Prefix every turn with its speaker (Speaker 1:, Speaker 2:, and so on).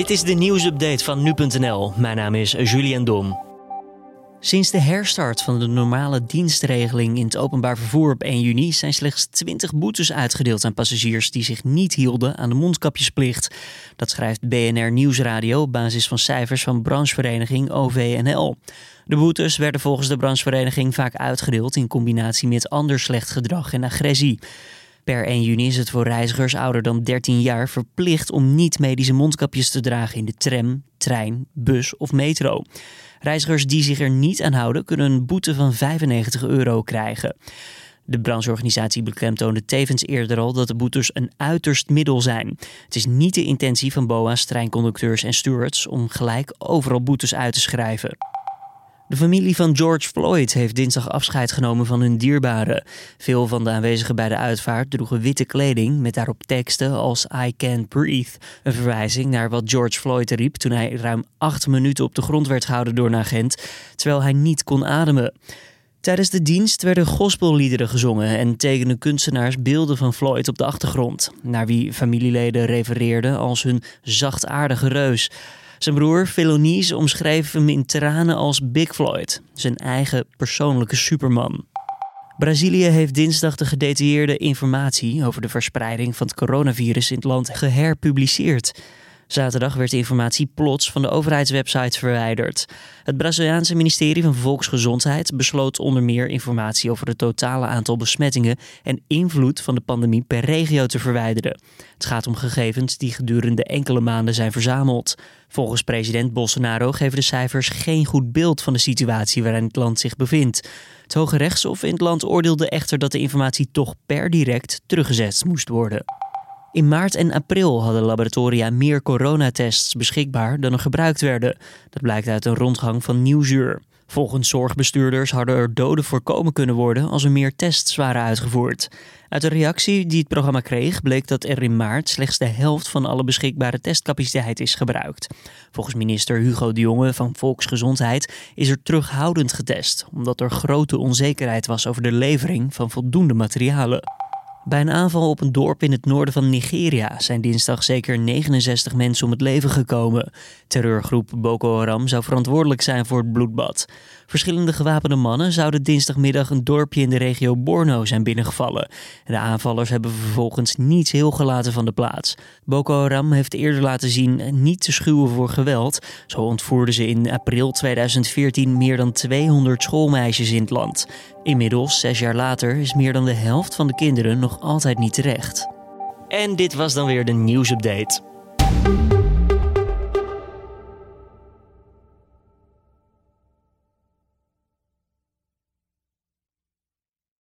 Speaker 1: Dit is de nieuwsupdate van nu.nl. Mijn naam is Julian Dom. Sinds de herstart van de normale dienstregeling in het openbaar vervoer op 1 juni zijn slechts 20 boetes uitgedeeld aan passagiers die zich niet hielden aan de mondkapjesplicht. Dat schrijft BNR Nieuwsradio op basis van cijfers van branchevereniging OVNL. De boetes werden volgens de branchevereniging vaak uitgedeeld in combinatie met ander slecht gedrag en agressie. Per 1 juni is het voor reizigers ouder dan 13 jaar verplicht om niet medische mondkapjes te dragen in de tram, trein, bus of metro. Reizigers die zich er niet aan houden kunnen een boete van 95 euro krijgen. De brancheorganisatie beklemtoonde tevens eerder al dat de boetes een uiterst middel zijn. Het is niet de intentie van BOA's, treinconducteurs en stewards om gelijk overal boetes uit te schrijven. De familie van George Floyd heeft dinsdag afscheid genomen van hun dierbaren. Veel van de aanwezigen bij de uitvaart droegen witte kleding met daarop teksten als I can't breathe. Een verwijzing naar wat George Floyd riep toen hij ruim acht minuten op de grond werd gehouden door een agent, terwijl hij niet kon ademen. Tijdens de dienst werden gospelliederen gezongen en tekenden kunstenaars beelden van Floyd op de achtergrond, naar wie familieleden refereerden als hun zachtaardige reus. Zijn broer Philonis omschreef hem in tranen als Big Floyd, zijn eigen persoonlijke superman. Brazilië heeft dinsdag de gedetailleerde informatie over de verspreiding van het coronavirus in het land geherpubliceerd. Zaterdag werd de informatie plots van de overheidswebsites verwijderd. Het Braziliaanse ministerie van Volksgezondheid besloot onder meer informatie over het totale aantal besmettingen en invloed van de pandemie per regio te verwijderen. Het gaat om gegevens die gedurende enkele maanden zijn verzameld. Volgens president Bolsonaro geven de cijfers geen goed beeld van de situatie waarin het land zich bevindt. Het Hoge Rechtshof in het land oordeelde echter dat de informatie toch per direct teruggezet moest worden. In maart en april hadden laboratoria meer coronatests beschikbaar dan er gebruikt werden. Dat blijkt uit een rondgang van Nieuwsuur. Volgens zorgbestuurders hadden er doden voorkomen kunnen worden als er meer tests waren uitgevoerd. Uit de reactie die het programma kreeg bleek dat er in maart slechts de helft van alle beschikbare testcapaciteit is gebruikt. Volgens minister Hugo de Jonge van Volksgezondheid is er terughoudend getest, omdat er grote onzekerheid was over de levering van voldoende materialen. Bij een aanval op een dorp in het noorden van Nigeria zijn dinsdag zeker 69 mensen om het leven gekomen. Terreurgroep Boko Haram zou verantwoordelijk zijn voor het bloedbad. Verschillende gewapende mannen zouden dinsdagmiddag een dorpje in de regio Borno zijn binnengevallen. De aanvallers hebben vervolgens niets heel gelaten van de plaats. Boko Haram heeft eerder laten zien niet te schuwen voor geweld. Zo ontvoerden ze in april 2014 meer dan 200 schoolmeisjes in het land. Inmiddels, zes jaar later, is meer dan de helft van de kinderen nog altijd niet terecht. En dit was dan weer de nieuwsupdate.